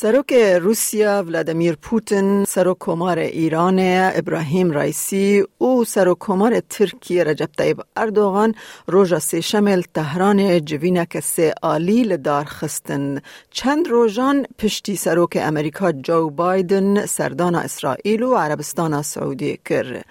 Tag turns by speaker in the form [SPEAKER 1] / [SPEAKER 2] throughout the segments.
[SPEAKER 1] سروک روسیا ولادیمیر پوتین سروک کمار ایران ابراهیم رئیسی و سروک کمار ترکیه رجب طیب اردوغان روژا سی شمل تهران جوینک سه آلی لدار خستن. چند روژان پشتی سروک امریکا جو بایدن سردان اسرائیل و عربستان سعودی کر.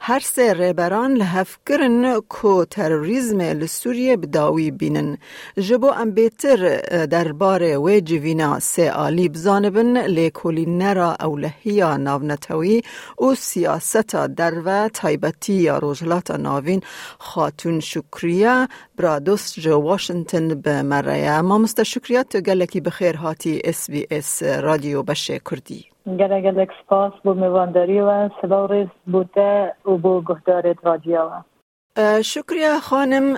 [SPEAKER 1] هر سه ریبران لحف کرن کو تروریزم لسوریه بداوی بینن. جبو ام بیتر دربار و جوینا سه آلی بزانبن لیکولی نرا اولهیا ناونتوی و سیاست در و تایبتی یا روجلات ناوین خاتون شکریه برادوس جو واشنطن به مره ما مست شکریت تو گلکی بخیر هاتی اس بی اس رادیو بشه کردی
[SPEAKER 2] گله گلک سپاس بو میوانداری و ریز بوده و بو گهدارت رادیو
[SPEAKER 1] شکریه خانم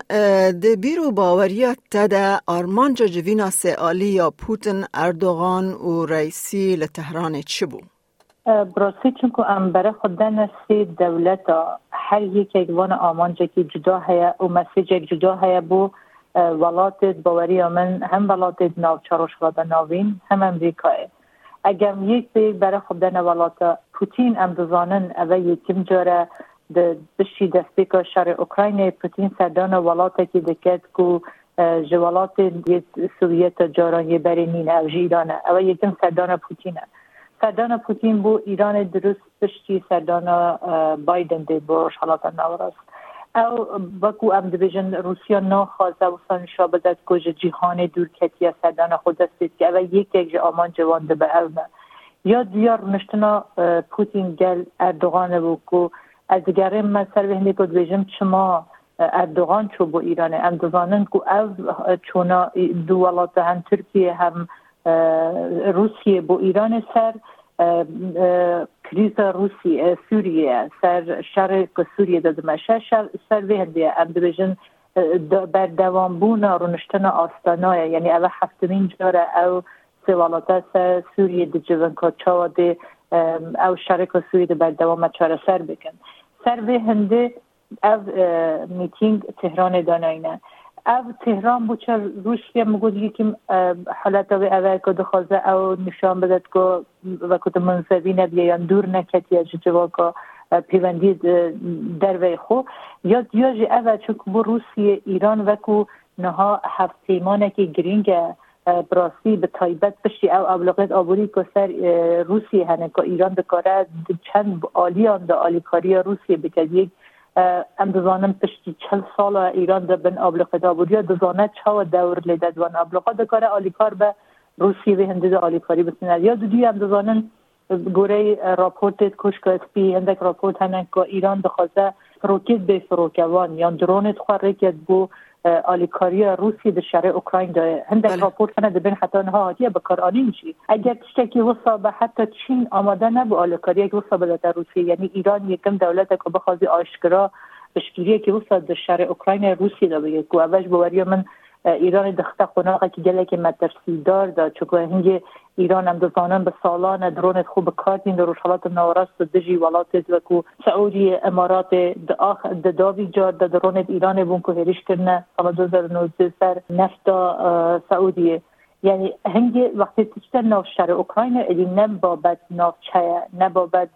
[SPEAKER 1] ده بیرو باوریت تده آرمانجا جوینا سئالی یا پوتن اردوغان و رئیسی لتهران چی بو؟
[SPEAKER 2] براسی چون که ام برای خود نسی دولت هر یک وان آمانجا که جدا هیا و مسیج جدا هیا بو ولات باوری من هم ولات ناوچاروش و ناوین هم امریکای اگر یک برای خود ولات پوتین ام دزانن اوه یکم جاره د بشي د سپیکر شهر اوکراین پوتین سردان ولاته که دکت کو جوالات سوویت جارانی برینین او ایران او یکم سردان پوتینه. سردان پوتین بو ایران درست پشتی سردان بایدن دی بو حالات نوراست. او بکو ام دیویژن روسیا ناخواسته و سانشا بدد که جهان دور کتی سردان خود است که او یک آمان جوان به او یا دیار نشتنا پوتین گل اردوغان بو که از دیگرین من سر بهنی بود بجم شما اردوغان چو با ایران ام دزانن که او چونا دو ولات هم ترکیه هم روسیه با ایران سر کریز روسی سوریه سر شرق سوریه داده مشه سر بهنده ام بجن بر دوام بونا رونشتن آستانای یعنی او هفتمین جاره او سوالات سر سوریه دی جوان که چاوا دی او شرق سوریه بر دوام چاره سر بکن. سر به هنده او میتینگ تهران داناینه او تهران بو چه روسیه مگود یکیم حالت او اول که دخوازه او نشان بدد که وقت منصبی نبیه یا دور نکتی از جوا که پیوندی در وی خو. یا دیاجی اول چون بو روسیه ایران وکو نها هفت پیمانه که گرینگه براسی به تایبت بشی. او ابلغت آبوری که سر روسیه هنه که ایران دکاره چند آلیان ده آلیکاری روسیه بکرد یک ام دزانم پشتی چل سال ایران ده بن ابلغت آبوری دزانه چه دور لیدد وان ابلغت دکاره آلیکار به روسیه به هنده ده آلیکاری بسنه یا دو ام دزانن گوره راپورت کشک اسپی هندک راپورت هنه که ایران دخواسته فروکت به فروکوان یا درونت خواه ریکت بو آلیکاری روسی در شرع اوکراین داره. هندک راپورت کنه بین حتی نها هاتیه بکار آنی میشی. اگر تشتکی وصا به حتی چین آماده نبو آلیکاری یک وصا به روسیه یعنی ایران یکم دولت که بخوازی آشکرا بشکیریه که وصا در شرع اوکراین روسی دا بگه. که اوش بوری من ایران دخته قناقه که گله که مترسی دار دا چون هنگه ایران هم دزانن به سالان درون خوب کارتین در روشالات نوراست دجی ولات کو سعودی امارات د داوی جار د ایران بون که هریش کرنه. سال 2019 سر نفتا سعودی. یعنی هنگی وقتی تشتر ناف اوکراین ادی نه بابت ناف نه بابت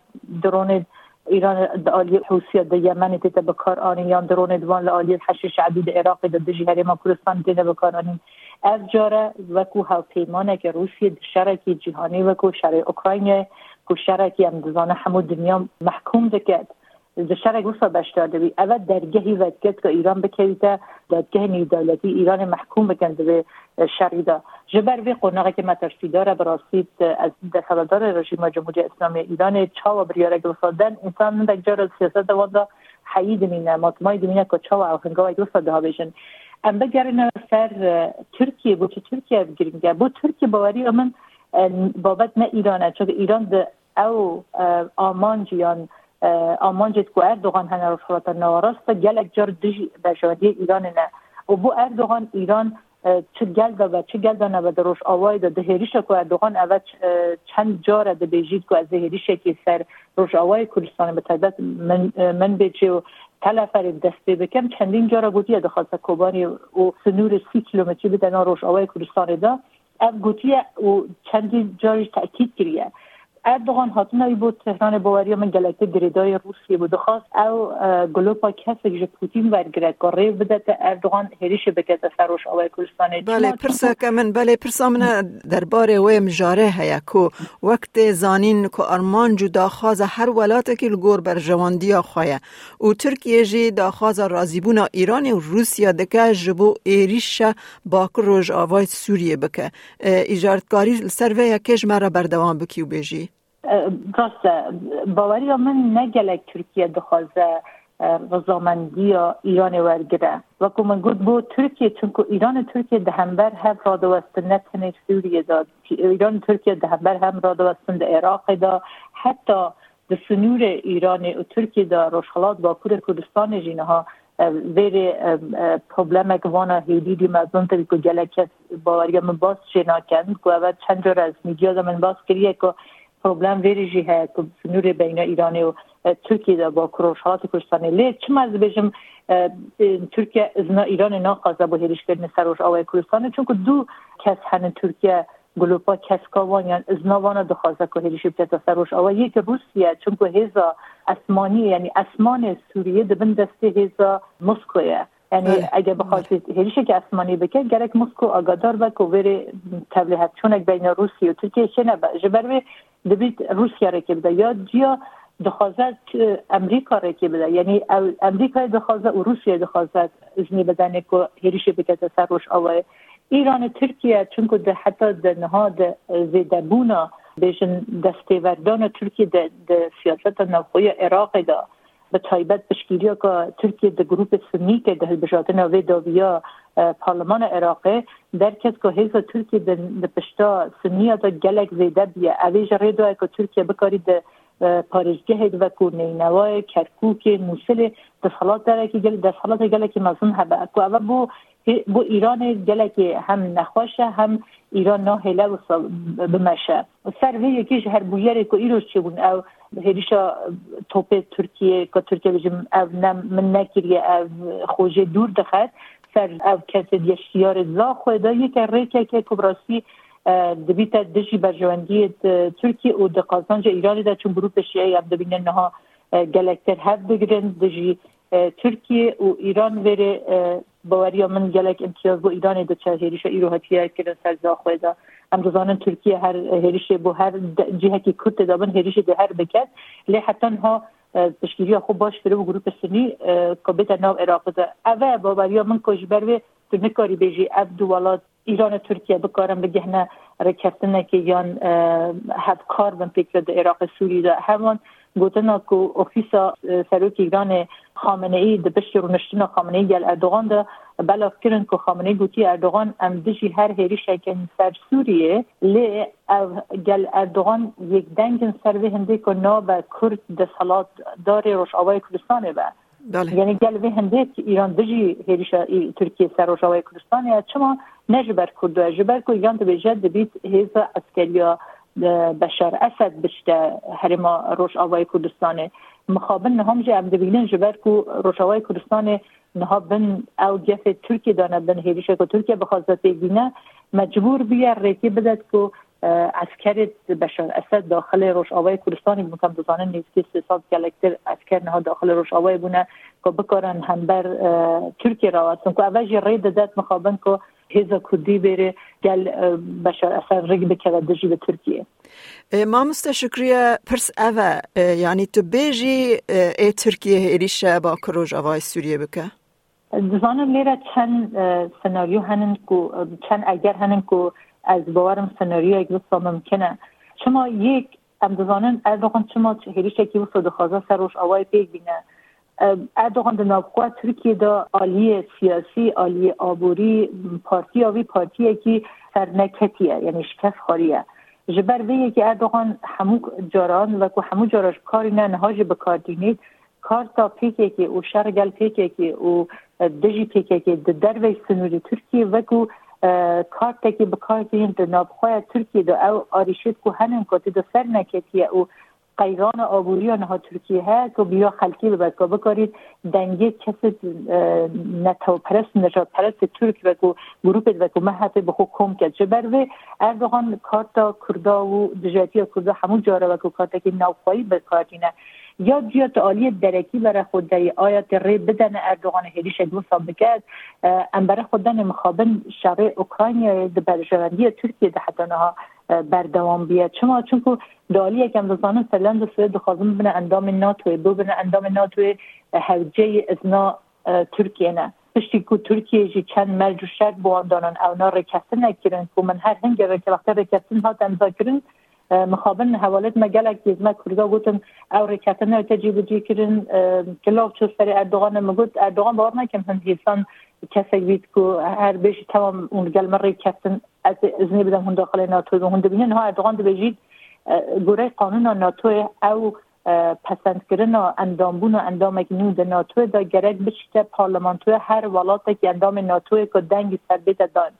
[SPEAKER 2] درون ایران عالی حوثیت د یمن ته به کار آنی یا درون دوان عالی حشش عدید عراق د دجی هرما کردستان ته به کار آنی از جاره وکو هاوپیمانه که روسیه شرکی جهانی وکو شرک اوکراین کو شرکی هم دزانه همو دنیا محکوم دکد د شرک وسا بشتر دوی اول درگهی وکت که ایران بکیده دادگاه نیو دولتی ایران محکوم بکند به شریدا جبر وی قناقه که مترسی داره براسید از دستالدار رژیم جمهوری اسلامی ایران چا و بریاره گلسادن انسان من دکجار سیاست واندا حیید مینه ماتمای دمینه که چا و اوخنگاه گلساده ها بیشن ام بگرن سر ترکیه بو که ترکیه بگیریم بو ترکیه باوری من بابت نه ایرانه چون ایران ده او آمانجیان آمانجت اردوغان هنه رو صورت نواراست. گلک جار دژ بشادی ایران نه. و بو اردوغان ایران چه گل و چه گل نه و دروش آوای ده دهریش که اردوغان اول چند جار ده بیجید که از دهریش که سر روش آوای کردستان به تایبت من, من بیچه و تلفر دست بکم. چندین جا را گوتیه دخواست کوبانی و سنور سی کیلومتری به روش آوای کردستان دا. اف گوتیه و چندین جاریش تاکید کریه. اردوغان هاتنا بود تهران باوری من گلکته گریدای روسیه بود. خواست او گلوپا کسی که پوتین ورگره ریو بده اردوغان هریش بکت سروش آوای کلستان
[SPEAKER 1] بله پرسا که من بله پرسا من درباره و مجاره هیا کو. وقت زانین که ارمان جو داخواز هر ولات که لگور بر جواندی خواه. و ترکیه جی داخواز رازیبون ایران و روسیا دکه جبو ایریش باکر روش آوای سوریه بکه. ایجارتکاری سروه کش مرا بردوام بکی و بیجی
[SPEAKER 2] راست باوری من نگلک ترکیه دخوازه رضامندی ایران ورگره. و که من گفت بو ترکیه چون که ایران ترکیه دهنبر هم را دوستن نتنه سوریه داد. ایران ترکیه دهنبر هم را دوستن ده عراق دا حتی ده سنور ایران و ترکیه دا روشخلات با کور کردستان جینه ها ویر پروبلم که وانا هیدی دی مزون تری که گلکت باوری من باز شنا کن. که اول چند جور از میدیا من باز کریه که پروبلم ویریجی که نور بین ایران و ترکیه دا با کروشات کردستان لی چه از بجم ترکیه از ایران ناخواسته با هریش کردن سروش آوای کردستان چون که دو کس هن ترکیه گلوپا کس کاوان یعنی از نوانا دخواسته که بچه سروش آوای. یک روسیه چون که هزا اسمانی یعنی اسمان سوریه دبن دسته هزا مسکویه. یعنی اگه بخواد هریشه که اسمانی بکه گرک مسکو آگادار با که وری تبلیغات. چونک بین روسیه و ترکیه شنه با جبر دبید روسیه را که بده یا جیا دخوازت امریکا را که بده یعنی امریکا دخوازه و روسیه دخوازت ازنی بدنه که هریشه بکه سر روش آوه ایران ترکیه چون که حتی ده نهاد زیده بونا بیشن دسته وردان ترکیه ده سیاست نوخوی عراق ده. به تایبەت پشتگیری که ترکیه ده گروپ سنی که ده بجاتن و داویا پارلمان عراقه درکت که هیزا ترکیه ده پشتا سنی دا گلک زیده بیه. اویج ریدو که ترکیه بکاری ده پارشگه و کو نینوای کرکوک موسل دسالات داره که گل دسالات گله که مزون هبه. کو اول بو بو ایران گله که هم نخواشه هم ایران نه هله و بمشه. سر وی یکیش هریشا توپ ترکیه که ترکیه بجم او من نکریه او خوجه دور دخد سر او کسی دیشتیار زا خواه یک ریکه که کبراسی دبیت دجی برجواندی ترکیه و دقازانج ایران دا. چون گروپ شیعه هم دبینه نها گلکتر هف بگرن دجی ترکیه و ایران وره باوری من گلک امتیاز با ایران دا. چه هریش ایرو هتیه کرن سر زا خواه هم روزانه ترکیه هر هریش بو هر که کرد دابن هریش ده هر بکد لی حتی ها تشکیلی خوب باش بره و گروپ سنی که بیت ناو عراق ده اوه باوریا من کش بروی تو نکاری بیجی اب دو ولات ایران و ترکیه بکارم بگهنه رکفتنه که یان هد کار بن فکر ده عراق سوری ده همان گوتنا که اوفیسا سروک ایران خامنه ای ده بشت رونشتنا خامنه ای گل اردوغان ده. بلاف کرن که خامنه گوتی اردوغان ام دجی هر هیری شکن سر سوریه. لی گل اردوغان یک دنگن سر به هنده که ناب کرد ده سالات داره روش آوای کردستانه به.
[SPEAKER 1] بله.
[SPEAKER 2] یعنی گل به هنده ایران دجی هیریشا ترکیه سر روش آوای کردستانه. چما نجبر کرده جبر که ایران ده بجد بیت هیزا اسکریا بشار اسد بشته. هرما روش آوای کردستانه مخابن نهم جه ام دبینن جبر کو روشاوای کردستان نها بن او جف ترکیه دانه بن هیریشه که ترکیه بخواست بگینه مجبور بیه ریتی بدد که اسکر بشار اسد داخل روش آوای کردستان مکم دوزانه نیستی سه سال کلکتر اسکر نها داخل روش آوای بونه که بکارن هم بر ترکیه راواتن که اوجی رید داد مخابن که هیزا کردی بره گل بشار اسد رگ بکره دجی به ترکیه.
[SPEAKER 1] ما مستشکریه پرس اوه یعنی تو بیجی ای ترکیه ایریشه با کروج آوای سوریه بکه؟
[SPEAKER 2] دزانم لیره چند سناریو هنن که چند اگر هنن که از باورم سناریو یک دوستا ممکنه. شما یک ام دزانن اردوغان شما هریشه که وصد خوازه سروش آوای پیگ بینه اردوغان در نابخواه ترکیه دا آلی سیاسی آلی آبوری پارتی آوی پارتیه که سرنکتیه یعنی شکست خاریه جبر وی که اردوغان همو جاران و که همو جاراش کاری نه نهاج به کار دینید. کار تا پیکه که او شرگل پیکه که او دجی پیکه که در وی سنوری ترکیه و که کار که به کار دینید در نابخواه ترکیه دا او آریشید که هنن که دا سر نکتیه او قیران آبوری ها ترکیه ها که بیا خلکی بکا بکارید دنگه کسی نتو پرست نجات پرست ترک بکو گروپ بکو محفه بخو کم کرد چه بروی اردوغان کارتا کردا و کردا همون جاره بکو کارتا که نوخوایی بکارینه یا جیات عالی درکی برای خود در آیات ری بدن اردوغان هلیش دو بکرد ام برای خودن مخابن شرع اوکراینیا در برجواندی ترکیه ده حتی بردوام بیاد چما چون که دالی یکم روزانه فلند و سوید خواهیم بنا اندام ناتوی بو بنا اندام ناتوی هوجه ازنا ترکیه نه. پشتی که ترکیه جی چند مرج و شرک بوان دانن او نا رکستن نکرن که من هر هنگه رکستن ها تنزا کرن مخابن حوالت ما گلک ما کرده گوتن او رکستن رو تجیب جی کرن کلاف چو سری اردوغان مگود اردوغان باور نکم هم هیسان کسی بید که هر بیش تمام اون گل مری کفتن از ازنی بدم هون داخل ناتو هون دبینن ها اردوغان دبیجید گوره قانون ناتو او پسند کردن و اندامبون و اندام نو ده ناتو دا گرک بشته پارلمانتو هر ولات که اندام ناتو که دنگی سر بیت دان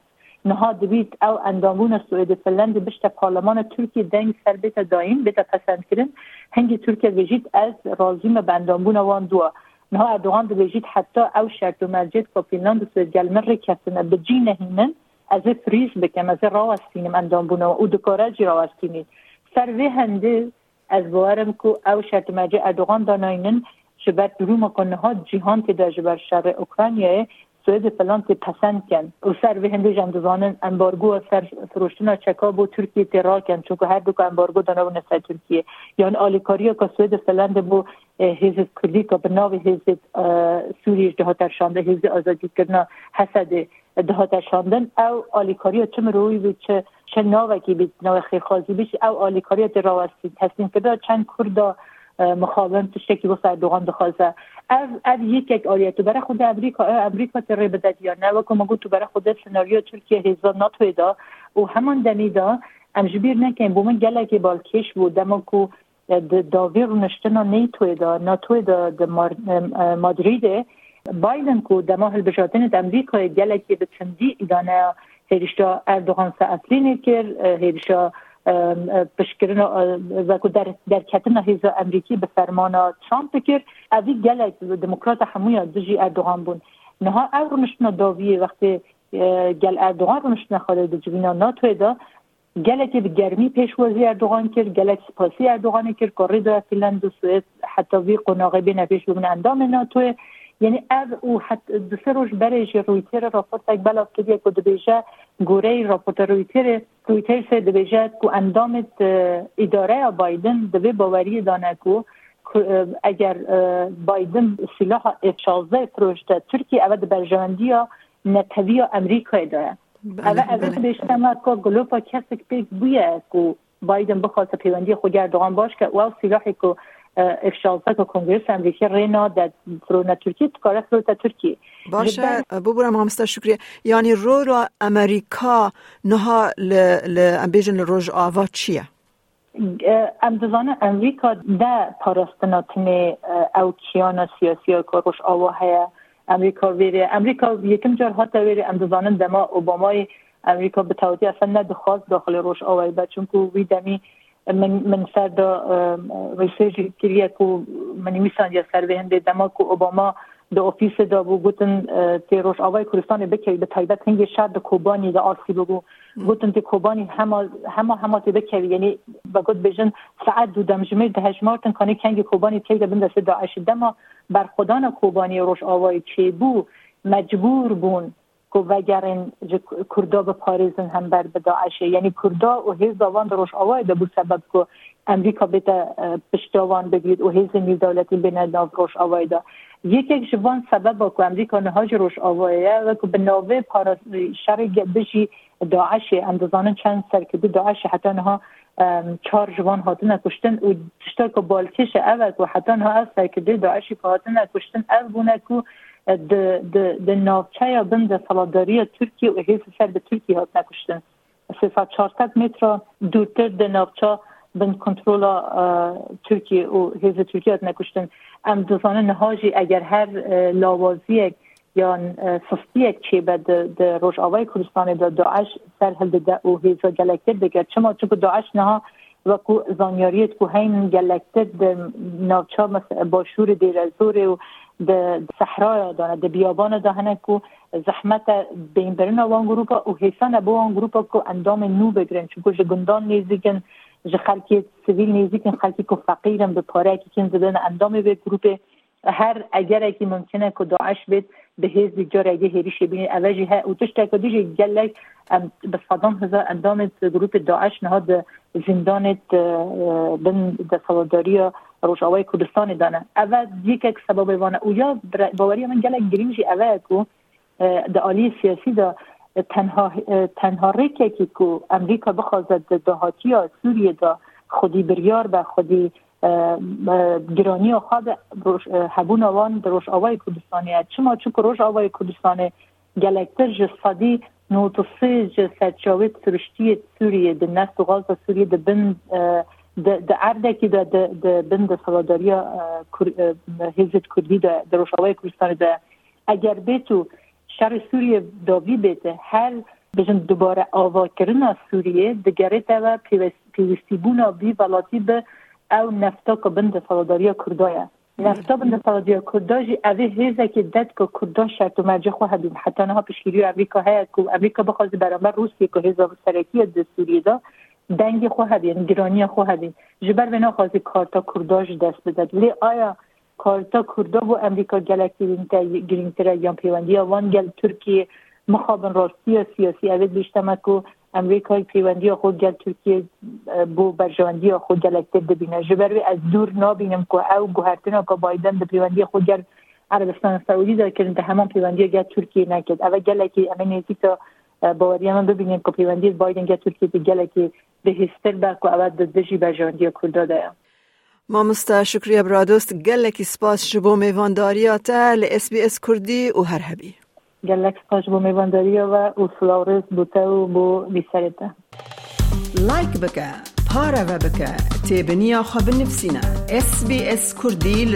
[SPEAKER 2] نها دبید او اندامبون سوئد فنلند بشته پارلمان ترکیه دنگ سر بیت داین بیت پسند کردن هنگی ترکیه بجید از رازیم به اندامبون وان دو نها اردوغان دبیجید حتی او شرط و مرجد که فنلند سوئد گلمر کسنه بجی نهینن از فریز بکم از راوستینم اندام بونه او دکاره جی راوستینی. سر وی هنده از باورم که او شرط مرجع اردوغان داناینن درو کنه ها جهان که در جبر شر اوکراینیه سوید فلان که پسند کن و سر به هنده جمدوزانن امبارگو و سر فروشتن چکا بو ترکیه ترا کن چون که هر دو که امبارگو دانا و نسای ترکیه. یعنی آلیکاری که سوید فلند بو حزب کردی که به ناو سوریش ده ترشانده حزب آزادی کردن حسد ده شاندن او آلیکاری چه روی بید چه چه ناوکی بید ناو خیخازی بیش او آلیکاری راوستی تسلیم کرده چند کردا تشکی بس اردوغان دخوازه از از یک یک آریت برای خود امریکا امریکا تره بدد یا نه؟ و که تو برای خود سناریو ترکیه هزار ناتوی دا. و همان دمیدا امجبیر نکن. بومن گلک بالکش بود دما کو داویر نشتنا نیتوی دا. ناتوی دا مادریده بایدن کو دما هل امریکا گلکی به چندی ایدانه هیرشتا اردوغان ساعتلی نکر. هیرشتا پشکرین و در در کتن هیزا امریکی به فرمان ترامپ کرد اوی گلک دموکرات همویا دجی اردوغان بون. نها او نشنا داوی وقتی گل اردوغان رو نشنا خاله جبینا ناتو دا گلک به گرمی پیشوازی اردوغان کرد گلک سپاسی اردوغان کرد کاری دا فیلند و سوئد حتی وی قناقه بین پیش بگن اندام ناتوه یعنی از او حتی دو سه روز برش رویتر راپورت یک بلا که که دبیجه گوره راپورت رویتر رویتر سه دبیجه که اندامت اداره بایدن دوی باوری دانه که اگر بایدن سلاح F-16 فروشته ترکیه اول برجواندی یا نتوی امریکا داره. اول اول بیشتر که گلوپا کسی که پیک بویه که بایدن بخواد پیوندی خود گردوان باش که او سلاحی که افشالتا که کنگرس امریکا رینا در فرون ترکیه تکاره فرون ترکیه.
[SPEAKER 1] باشه ببورم همستا شکریه. یعنی رو رو امریکا نها بیجن روژ آوا چیه؟
[SPEAKER 2] امدوزان امریکا ده پاراستناتین او کیان سیاسی که روش آوا هیا. امریکا ویره. امریکا یکم جار حتی ویره. امدوزانن دما اوبامای امریکا به توتی اصلا ندخواست داخل روش آوای با چون که وی دمی من من سر دا ریسرچ کریه کو منی میسان یا سر به دما کو اوباما د اوفیس دا بو گوتن تی روش آوای کردستان بکی به تایبت هنگ شهر د کوبانی دا آسی بگو. گوتن تی کوبانی هما هما هما تی بکی یعنی با گوت بجن ساعت دو دمجمه ده هجمارتن کنی کنگ کوبانی تی دا بنده داعش دما. بر خدان کوبانی روش آوای چی بو مجبور بون. که وگرن کردا به پاریزن هم بر به داعشه یعنی کردا و هیز آوان روش آوای ده بود سبب که امریکا بیتا پشتاوان بگید و هیز نیو دولتی بین ناو روش آوای ده یک یک جوان سبب که امریکا نهاج روش آوایه و که به ناوه پاراس شر بشی داعش اندازان چند سرکدی داعش حتی نها چهار جوان هاتن کشتن و تشتا که بالکش اول که حتی نها از سرکدی داعشی که هاتن کشتن اول بونه که د ناوچه یا بند سالاداری ترکیه و حیث سر به ترکیه هات نکشتن. 300 متر دورتر د ناوچه بند کنترل ترکیه و حیث ترکیه هات نکشتن. ام دوزانه نهاجی اگر هر لاوازی یا سستی چی به د روش آوای کردستان دا داعش سر هل ده او حیث گلکتر بگرد چما چون داعش نها وکو زانیاریت کو هین گلکتر ناوچا باشور دیر زور و د صحرا دانه د بیابان دهنه کو زحمت بین برن وان گروپا و حسان با وان گروپا کو اندام نو بگرن چون که گندان نیزیکن ج خلکی سیویل نیزیکن خلکی کو فقیرم به پاره که کن زدن اندام به گروپ. هر اگر که ممکنه که داعش بید به هیز جار اگه هریش بینید اوجی ها و تشتا که دیجی گلک به صدام هزار اندام گروپ داعش نهاد. زندانت بن د روشاوای کردستان دانه. اول یک سبب وانه. او یا باوری من گلک گرینجی اول کو د عالی سیاسی دا تنها تنها ریکه که کو امریکا بخواد دهاتی سوریه دا خودی بریار به خودی گرانی خود هبون آوان در روش آوای کردستانیه چما چون روش آوای کردستان گلکتر جسادی نوتوسی جسدشاویت سرشتی سوریه د نست و غاز سوریه د بند د عرده که د بند سواداری حزب کردی در روش آوای کردستان ده اگر بیتو شر سوریه داوی بیته هر بجن دوباره آوا کردن سوریه دگره و پیوستی بونا بی ولاتی به او نفتا که بند سالاداری کردایه نفتا بند سالاداری کرداجی اوی هیزه که دد که کردا شرط و مرجع خواهد بیم حتی نها پیشگیری امریکا هست که امریکا بخواست برامبر روسیه که هیزا سرکی دستوری دا دنگ خواهد یعنی گرانی خواهد بیم جبر بنا خواستی کارتا کرداج دست بدد ولی آیا کارتا کردا و امریکا گلکتی گرینتر یا پیوندی وان گل ترکیه مخابن راستی سیاسی اوید بیشتمه که امریکای پیوندی خود گل ترکیه بو برجواندی خود گل اکتر ببینه. جبروی از دور نابینم که او گوهرتنا که بایدن به پیوندی خود گل عربستان سعودی دار کردن ده همان پیوندی گل ترکیه نکرد. اول گل که امین نیزی تا باوری من ببینیم که پیوندی بایدن گل ترکیه به گل که به هستر با که اول دجی برجواندی کرده ده
[SPEAKER 1] ما مستا شکریه برادوست گلکی سپاس شبو میوانداریاتا ل اس بی اس کردی و هر هبی
[SPEAKER 2] گلک سپاس بو میوانداریا و اوسلاورس بوته و بو بیسرته.
[SPEAKER 1] لایک بکه پارا و بکه. تیبنیا خواب نفسینا اس بی اس کردی